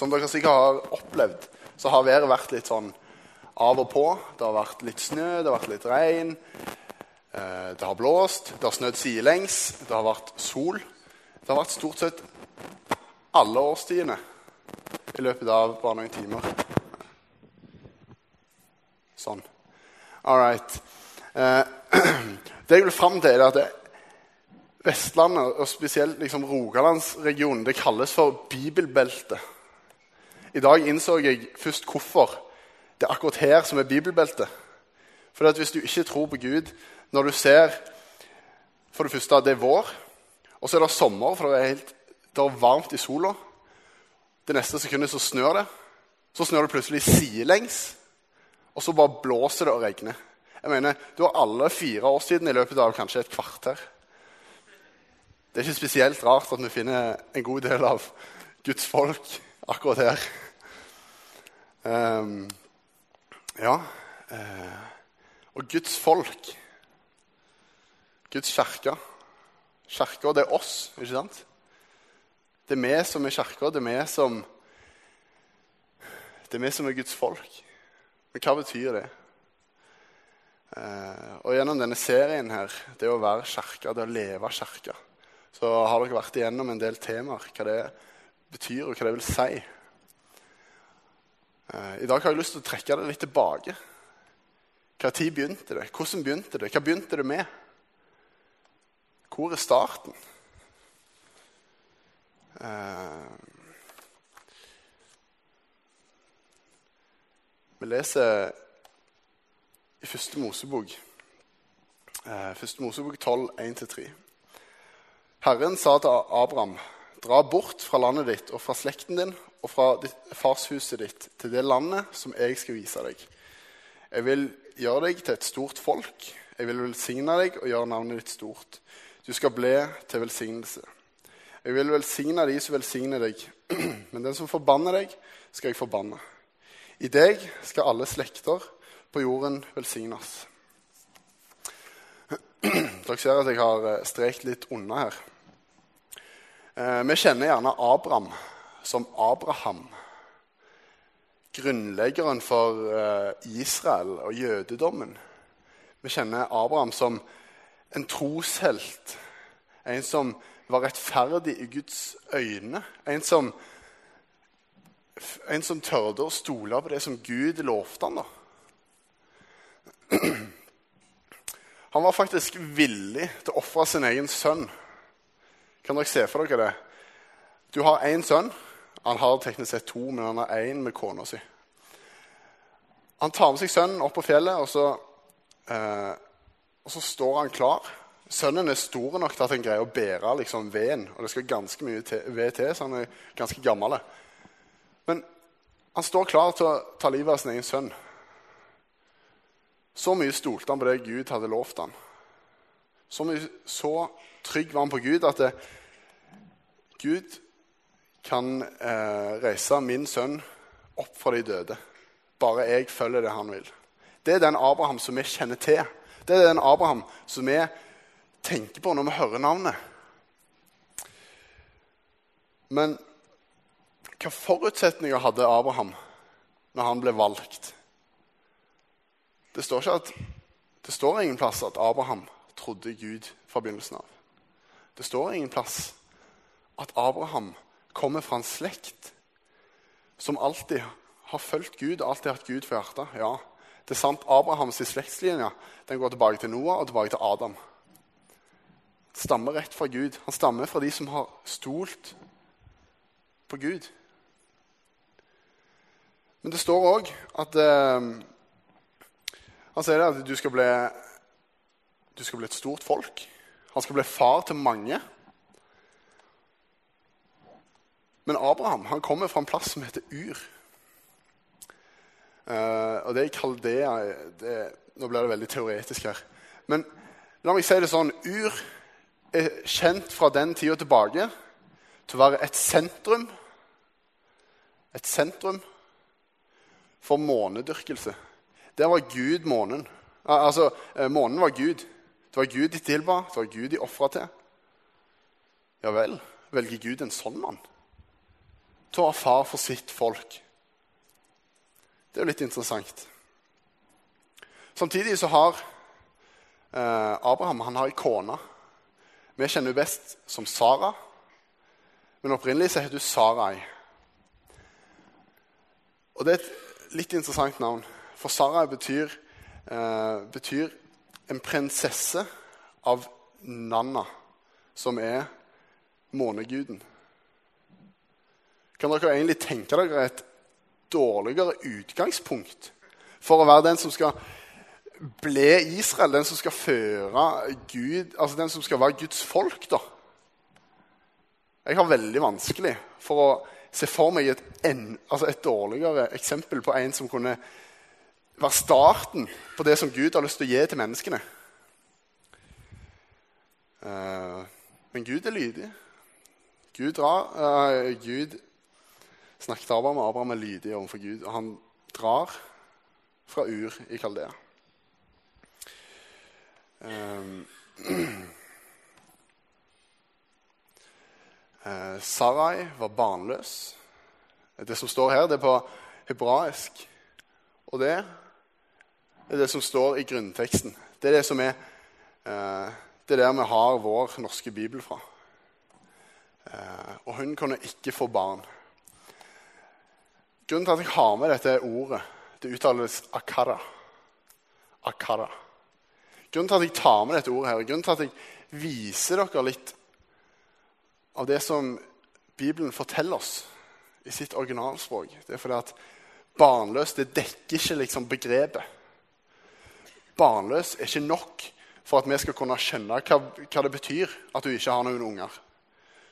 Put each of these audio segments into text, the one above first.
Som dere sikkert har opplevd, så har været vært litt sånn av og på. Det har vært litt snø, det har vært litt regn. Eh, det har blåst, det har snødd sidelengs, det har vært sol. Det har vært stort sett alle årstidene i løpet av bare noen timer. Sånn. All right. Eh, det jeg vil fram til, er at det, Vestlandet, og spesielt liksom Rogalandsregionen, det kalles for bibelbeltet. I dag innså jeg først hvorfor det er akkurat her som er bibelbeltet. For at hvis du ikke tror på Gud når du ser for det første det er vår, og så er det sommer, for det er, helt, det er varmt i sola Det neste sekundet så snør det. Så snør det plutselig sidelengs, og så bare blåser det og regner. Jeg mener, Du har alle fire årstidene i løpet av kanskje et kvarter. Det er ikke spesielt rart at vi finner en god del av Guds folk akkurat her. Um, ja uh, Og Guds folk Guds kirke. Kirka, det er oss, ikke sant? Det er vi som er kirka. Det er vi som Det er vi som er Guds folk. Men hva betyr det? Uh, og gjennom denne serien her, det å være kirke, det å leve kirke så har dere vært igjennom en del temaer, hva det betyr, og hva det vil si. Eh, I dag har jeg lyst til å trekke det litt tilbake. Hva tid begynte det? Hvordan begynte det? Hva begynte det med? Hvor er starten? Eh, vi leser i Første Mosebok, eh, Første Mosebok 12, 1-3. Herren sa til Abraham, dra bort fra landet ditt og fra slekten din og fra farshuset ditt til det landet som jeg skal vise deg. Jeg vil gjøre deg til et stort folk. Jeg vil velsigne deg og gjøre navnet ditt stort. Du skal bli til velsignelse. Jeg vil velsigne de som velsigner deg, men den som forbanner deg, skal jeg forbanne. I deg skal alle slekter på jorden velsignes. Dere ser at jeg har eh, strekt litt unna her. Eh, vi kjenner gjerne Abraham som Abraham. Grunnleggeren for eh, Israel og jødedommen. Vi kjenner Abraham som en troshelt. En som var rettferdig i Guds øyne. En som, en som tørde å stole på det som Gud lovte ham. Han var faktisk villig til å ofre sin egen sønn. Kan dere se for dere det? Du har én sønn. Han har teknisk sett to, men han har én med kona si. Han tar med seg sønnen opp på fjellet, og så, eh, og så står han klar. Sønnen er stor nok til at han greier å bære liksom, veden. Og det skal ganske mye ved til, så han er ganske gammel. Men han står klar til å ta livet av sin egen sønn. Så mye stolte han på det Gud hadde lovt han. Så, så trygg var han på Gud at det, Gud kan eh, reise min sønn opp fra de døde. Bare jeg følger det han vil. Det er den Abraham som vi kjenner til. Det er den Abraham som vi tenker på når vi hører navnet. Men hva forutsetninger hadde Abraham når han ble valgt? Det står, at, det står ingen plass at Abraham trodde Gud fra begynnelsen av. Det står ingen plass at Abraham kommer fra en slekt som alltid har fulgt Gud alltid hatt Gud for hjertet. Ja, det er sant. Abrahams slektslinje den går tilbake til Noah og tilbake til Adam. Stammer rett fra Gud. Han stammer fra de som har stolt på Gud. Men det står òg at eh, Han sier at du skal, bli, du skal bli et stort folk. Han skal bli far til mange. Men Abraham han kommer fra en plass som heter Ur. Uh, og det er Kaldea det, Nå blir det veldig teoretisk her. Men la meg si det sånn Ur er kjent fra den tida tilbake til å være et sentrum Et sentrum for månedyrkelse. Der var Gud månen. Altså, eh, månen var Gud. Det var Gud de tilba, det var Gud de ofra til. Ja vel, velger Gud en sånn mann? Til å være far for sitt folk. Det er jo litt interessant. Samtidig så har eh, Abraham han har ei kone. Vi kjenner henne best som Sara, men opprinnelig så heter hun Sarai. Og det er et litt interessant navn, for Sarai betyr, eh, betyr en prinsesse av Nanna, som er måneguden. Kan dere egentlig tenke dere et dårligere utgangspunkt for å være den som skal ble Israel, den som skal føre Gud, altså den som skal være Guds folk, da? Jeg har veldig vanskelig for å se for meg et, en, altså et dårligere eksempel på en som kunne være starten på det som Gud har lyst til å gi til menneskene. Uh, men Gud er lydig. Gud, drar, uh, Gud snakket Abraham, og Abraham er lydig overfor Gud. Og han drar fra Ur i Kaldea. Um, Sarai var barnløs. Det som står her, det er på hebraisk. Og det er det som står i grunnteksten. Det er det som er uh, Det er der vi har vår norske bibel fra. Uh, og hun kunne ikke få barn. Grunnen til at jeg har med dette ordet, det uttales akara. Akara. Grunnen til at jeg tar med dette ordet, her, grunnen til at jeg viser dere litt av det som Bibelen forteller oss i sitt originalspråk, det er fordi at barnløs det dekker ikke liksom begrepet. Barnløs er ikke nok for at vi skal kunne skjønne hva, hva det betyr at du ikke har noen unger.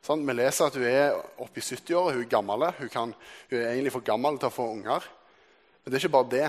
Sånn, vi leser at hun er oppe i 70-åra, hun er gammel. Hun, kan, hun, er egentlig for gammel til å få unger. Men det er ikke bare det.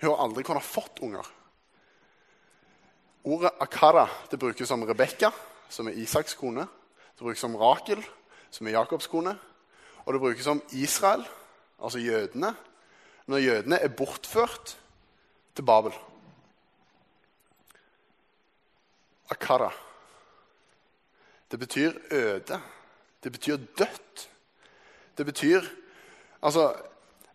Hun har aldri kunnet fått unger. Ordet akara det brukes om Rebekka, som er Isaks kone. Det brukes om Rakel, som er Jakobs kone. Og det brukes om Israel, altså jødene, når jødene er bortført til Babel. Akara. Det betyr øde. Det betyr dødt. Det betyr Altså,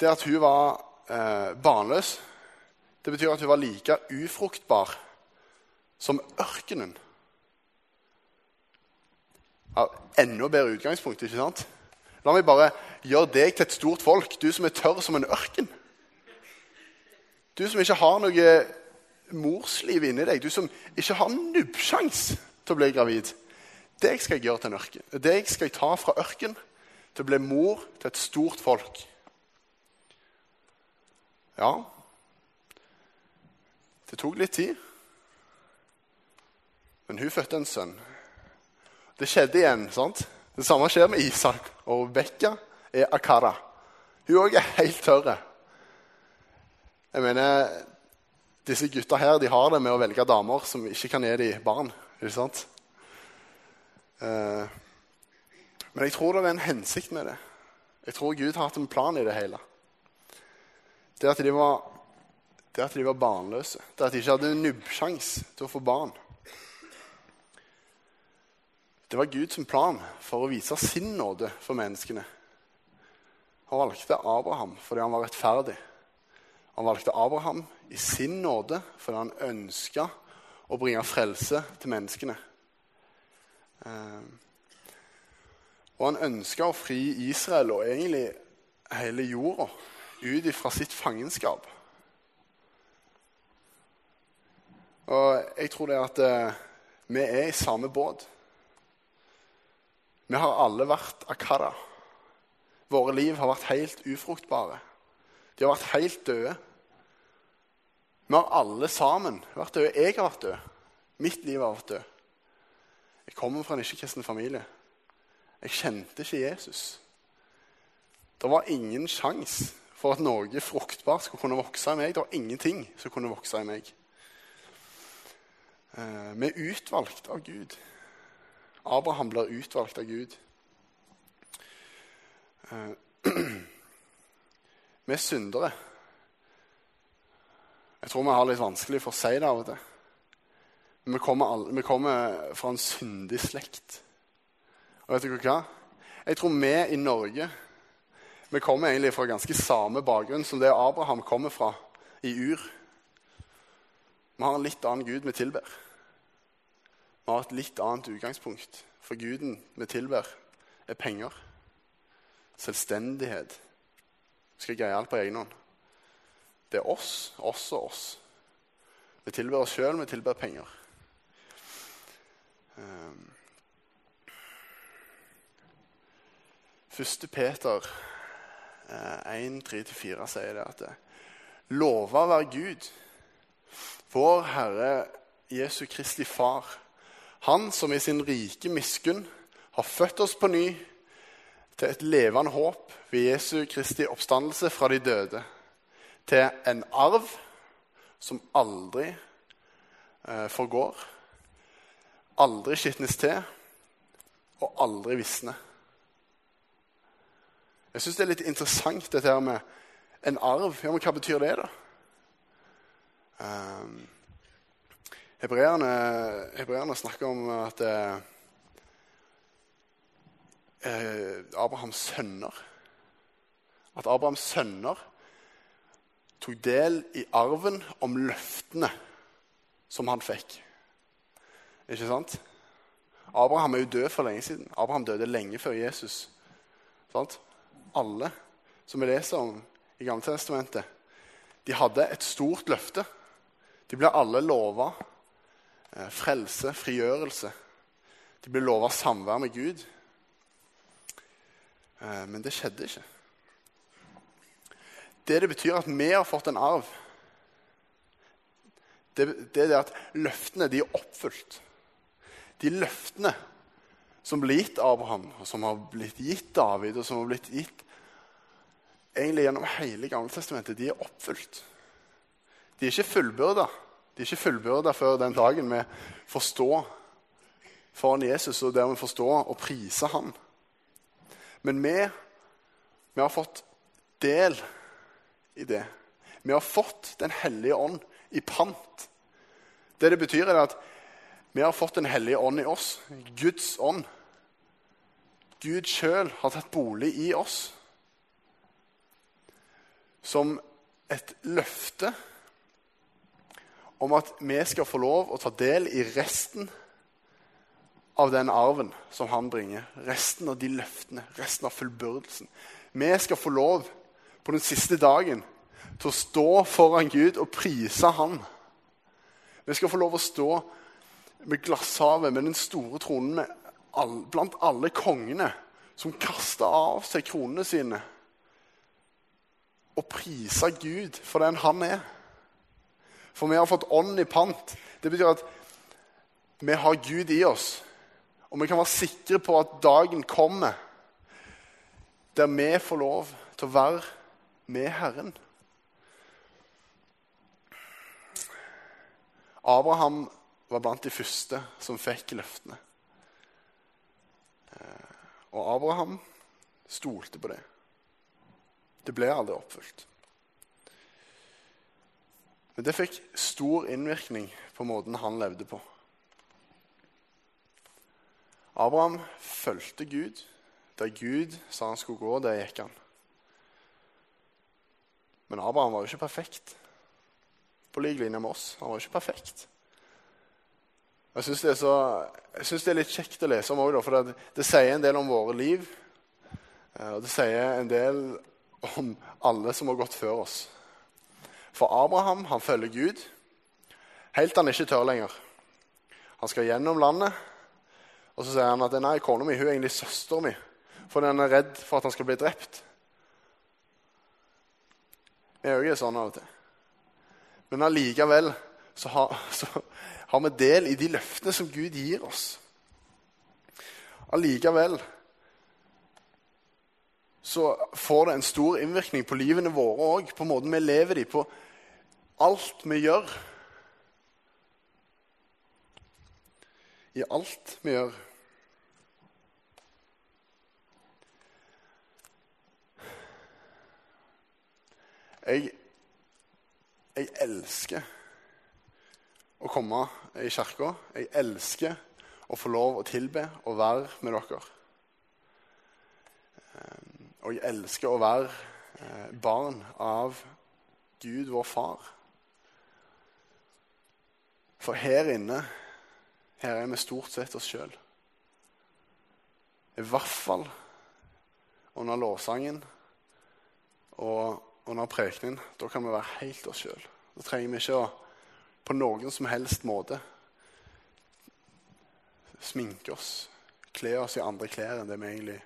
det at hun var eh, barnløs, det betyr at hun var like ufruktbar som ørkenen. Enda bedre utgangspunkt, ikke sant? La meg bare gjøre deg til et stort folk, du som er tørr som en ørken. Du som ikke har noe morsliv inni deg, du som ikke har nubbsjans til å bli gravid. Deg skal jeg gjøre til en ørken. Deg skal jeg ta fra ørken til å bli mor til et stort folk. Ja, det tok litt tid. Men hun fødte en sønn. Det skjedde igjen. sant? Det samme skjer med Isak. Og Rebekka er Akara. Hun òg er helt tørr. Jeg mener, disse gutta her de har det med å velge damer som ikke kan gi dem barn. ikke sant? Eh, men jeg tror det er en hensikt med det. Jeg tror Gud har hatt en plan i det hele. Det at de var, det at de var barnløse, det at de ikke hadde nubbsjans til å få barn. Det var Guds plan for å vise sin nåde for menneskene. Han valgte Abraham fordi han var rettferdig. Han valgte Abraham i sin nåde fordi han ønska å bringe frelse til menneskene. Eh, og han ønska å fri Israel og egentlig hele jorda ut fra sitt fangenskap. Og jeg tror det at eh, vi er i samme båt. Vi har alle vært akara. Våre liv har vært helt ufruktbare. De har vært helt døde. Vi har alle sammen vært døde. Jeg har vært død. Mitt liv har vært død. Jeg kommer fra en ikke-kristen familie. Jeg kjente ikke Jesus. Det var ingen sjanse for at noe fruktbart skulle kunne vokse i meg. Det var ingenting som kunne vokse i meg. Eh, vi er utvalgt av Gud. Abraham blir utvalgt av Gud. Eh, vi er syndere. Jeg tror vi har litt vanskelig for å si det av og til. Vi kommer, alle, vi kommer fra en syndig slekt. Og vet dere hva? Jeg tror vi i Norge vi kommer egentlig fra ganske samme bakgrunn som det Abraham kommer fra i Ur. Vi har en litt annen gud vi tilber. Vi har et litt annet utgangspunkt. For guden vi tilber, er penger. Selvstendighet. Vi skal greie alt på egen hånd. Det er oss, oss og oss. Vi tilber oss sjøl, vi tilber penger. Um. 1. Peter 1, 3-4 sier det at Lova være Gud, vår Herre Jesu Kristi Far, Han som i sin rike miskunn har født oss på ny til et levende håp ved Jesu Kristi oppstandelse fra de døde, til en arv som aldri eh, forgår, aldri skitnes til og aldri visne. Jeg syns det er litt interessant dette her med en arv. Ja, men hva betyr det, da? Um, hebreerne, snakker om at eh, eh, Abrahams sønner At Abrahams sønner tok del i arven om løftene som han fikk. Ikke sant? Abraham er jo død for lenge siden. Abraham døde lenge før Jesus. Sant? alle som vi leser om i Gamletestamentet, de hadde et stort løfte. De ble alle lova eh, frelse, frigjørelse. De ble lova samvær med Gud. Eh, men det skjedde ikke. Det det betyr at vi har fått en arv, det, det er at løftene de er oppfylt. De løftene som ble gitt Abraham, og som har blitt gitt David, og som har blitt gitt egentlig gjennom hele Gammeltestamentet, de er oppfylt. De er ikke fullbyrda. De er ikke fullbyrda før den dagen vi forstår foran Jesus og dermed forstår og priser han. Men vi, vi har fått del i det. Vi har fått Den hellige ånd i pant. Det det betyr, er at vi har fått Den hellige ånd i oss, Guds ånd. Gud sjøl har tatt bolig i oss. Som et løfte om at vi skal få lov å ta del i resten av den arven som han bringer. Resten av de løftene, resten av fullbyrdelsen. Vi skal få lov på den siste dagen til å stå foran Gud og prise Han. Vi skal få lov å stå med glasshavet, med den store tronen, med all, blant alle kongene som kasta av seg kronene sine og prisa Gud for den han er. For vi har fått ånd i pant. Det betyr at vi har Gud i oss. Og vi kan være sikre på at dagen kommer der vi får lov til å være med Herren. Abraham var blant de første som fikk løftene. Eh, og Abraham stolte på det. Det ble aldri oppfylt. Men det fikk stor innvirkning på måten han levde på. Abraham fulgte Gud. Der Gud sa han skulle gå, der gikk han. Men Abraham var jo ikke perfekt. På lik linje med oss. Han var jo ikke perfekt. Jeg syns det, det, er litt kjekt å lese om òg, for det, det, sier en del om våre liv. Eh, og det sier en del om alle som har gått før oss. For Abraham han følger Gud helt til han ikke tør lenger. Han skal gjennom landet, og så sier han at nei, kona mi hun er egentlig søsteren min, for han er redd for at han skal bli drept. Vi er jo ikke sånn av og til. Men allikevel så har, så har vi del i de løftene som Gud gir oss. Allikevel så får det en stor innvirkning på livene våre òg, på måten vi lever i, på alt vi gjør. I alt vi gjør. Jeg, jeg elsker å komme i kirka. Jeg elsker å få lov å tilbe og være med dere. og jeg elsker å være eh, barn av Gud, vår far. For her inne her er vi stort sett oss sjøl. I hvert fall under lovsangen og under prekenen. Da kan vi være helt oss sjøl. Da trenger vi ikke å på noen som helst måte sminke oss, kle oss i andre klær enn, egentlig,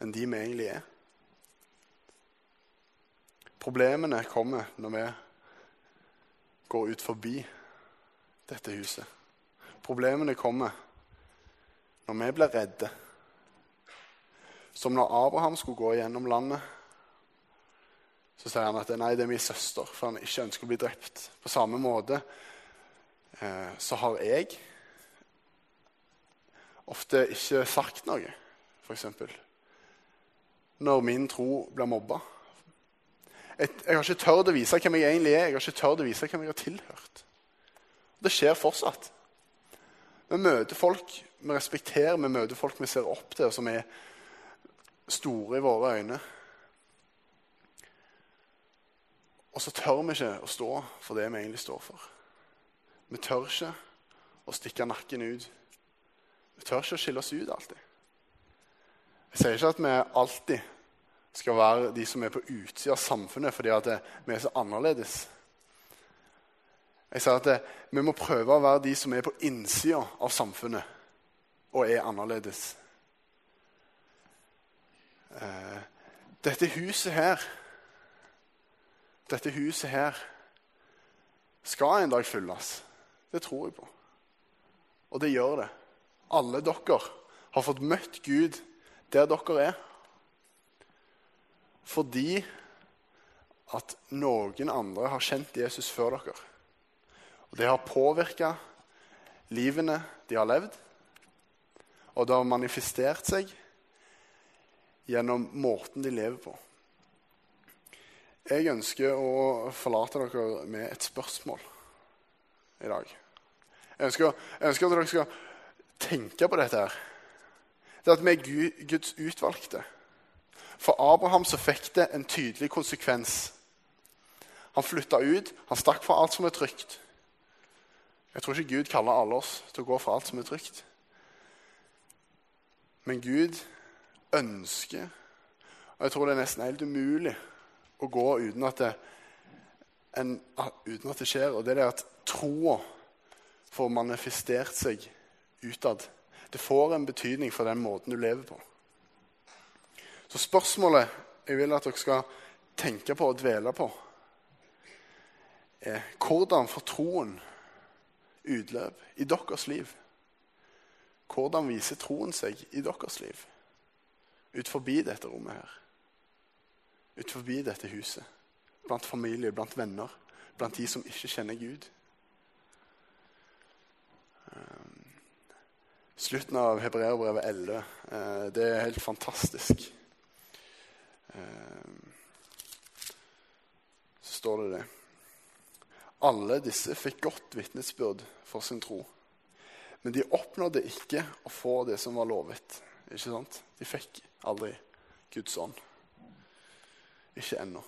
enn de vi egentlig er. Problemene kommer når vi går ut forbi dette huset. Problemene kommer når vi blir redde. Som når Abraham skulle gå gjennom landet. Så sier han at nei, det er min søster, for han ikke ønsker å bli drept. På samme måte så har jeg ofte ikke sagt noe, f.eks. Når min tro blir mobba. Jeg, jeg har ikke tørt å vise hvem jeg egentlig er. Jeg har ikke tørt å vise hvem jeg har tilhørt. Det skjer fortsatt. Vi møter folk vi respekterer, vi møter folk vi ser opp til, og som er store i våre øyne. Og så tør vi ikke å stå for det vi egentlig står for. Vi tør ikke å stikke nakken ut. Vi tør ikke å skille oss ut alltid. Jeg sier ikke at vi alltid skal være de som er på utsida av samfunnet fordi at vi er så annerledes. Jeg sier at vi må prøve å være de som er på innsida av samfunnet og er annerledes. Eh, dette huset her Dette huset her skal en dag fylles. Det tror jeg på. Og det gjør det. Alle dere har fått møtt Gud der dere er. Fordi at noen andre har kjent Jesus før dere. Og Det har påvirka livene de har levd, og det har manifestert seg gjennom måten de lever på. Jeg ønsker å forlate dere med et spørsmål i dag. Jeg ønsker, jeg ønsker at dere skal tenke på dette. her. Det at vi er Guds utvalgte. For Abraham så fikk det en tydelig konsekvens. Han flytta ut, han stakk fra alt som er trygt. Jeg tror ikke Gud kaller alle oss til å gå fra alt som er trygt. Men Gud ønsker Og jeg tror det er nesten helt umulig å gå uten at det, en, uten at det skjer. Og det er det at troa får manifestert seg utad. Det får en betydning for den måten du lever på. Så spørsmålet jeg vil at dere skal tenke på og dvele på, er hvordan får troen utløp i deres liv? Hvordan viser troen seg i deres liv? Ut forbi dette rommet her. Ut forbi dette huset. Blant familie, blant venner, blant de som ikke kjenner Gud. Ehm, slutten av Hebreerbrevet 11. Eh, det er helt fantastisk. Ehm, så står det det. Alle disse fikk godt vitnesbyrd for sin tro. Men de oppnådde ikke å få det som var lovet. Ikke sant? De fikk aldri Guds ånd. Ikke ennå.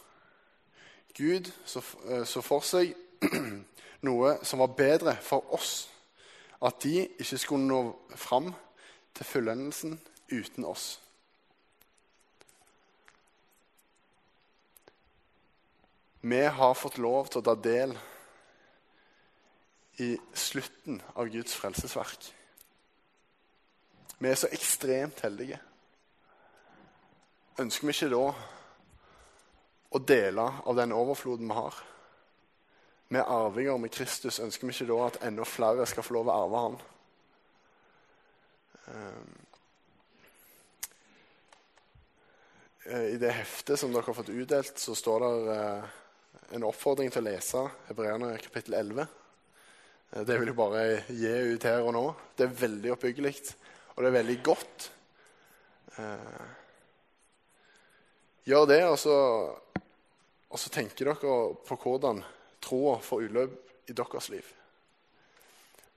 Gud så, eh, så for seg noe som var bedre for oss. At de ikke skulle nå fram til fullendelsen uten oss. Vi har fått lov til å ta del i slutten av Guds frelsesverk. Vi er så ekstremt heldige. Ønsker vi ikke da å dele av den overfloden vi har? Vi er arvinger med Kristus. Ønsker vi ikke da at enda flere skal få lov å arve Han? Ehm, I det heftet som dere har fått utdelt, så står det eh, en oppfordring til å lese Hebreerne kapittel 11. Eh, det vil jeg bare gi ut her og nå. Det er veldig oppbyggelig, og det er veldig godt. Eh, gjør det, og så, og så tenker dere på hvordan troa får utløp i deres liv.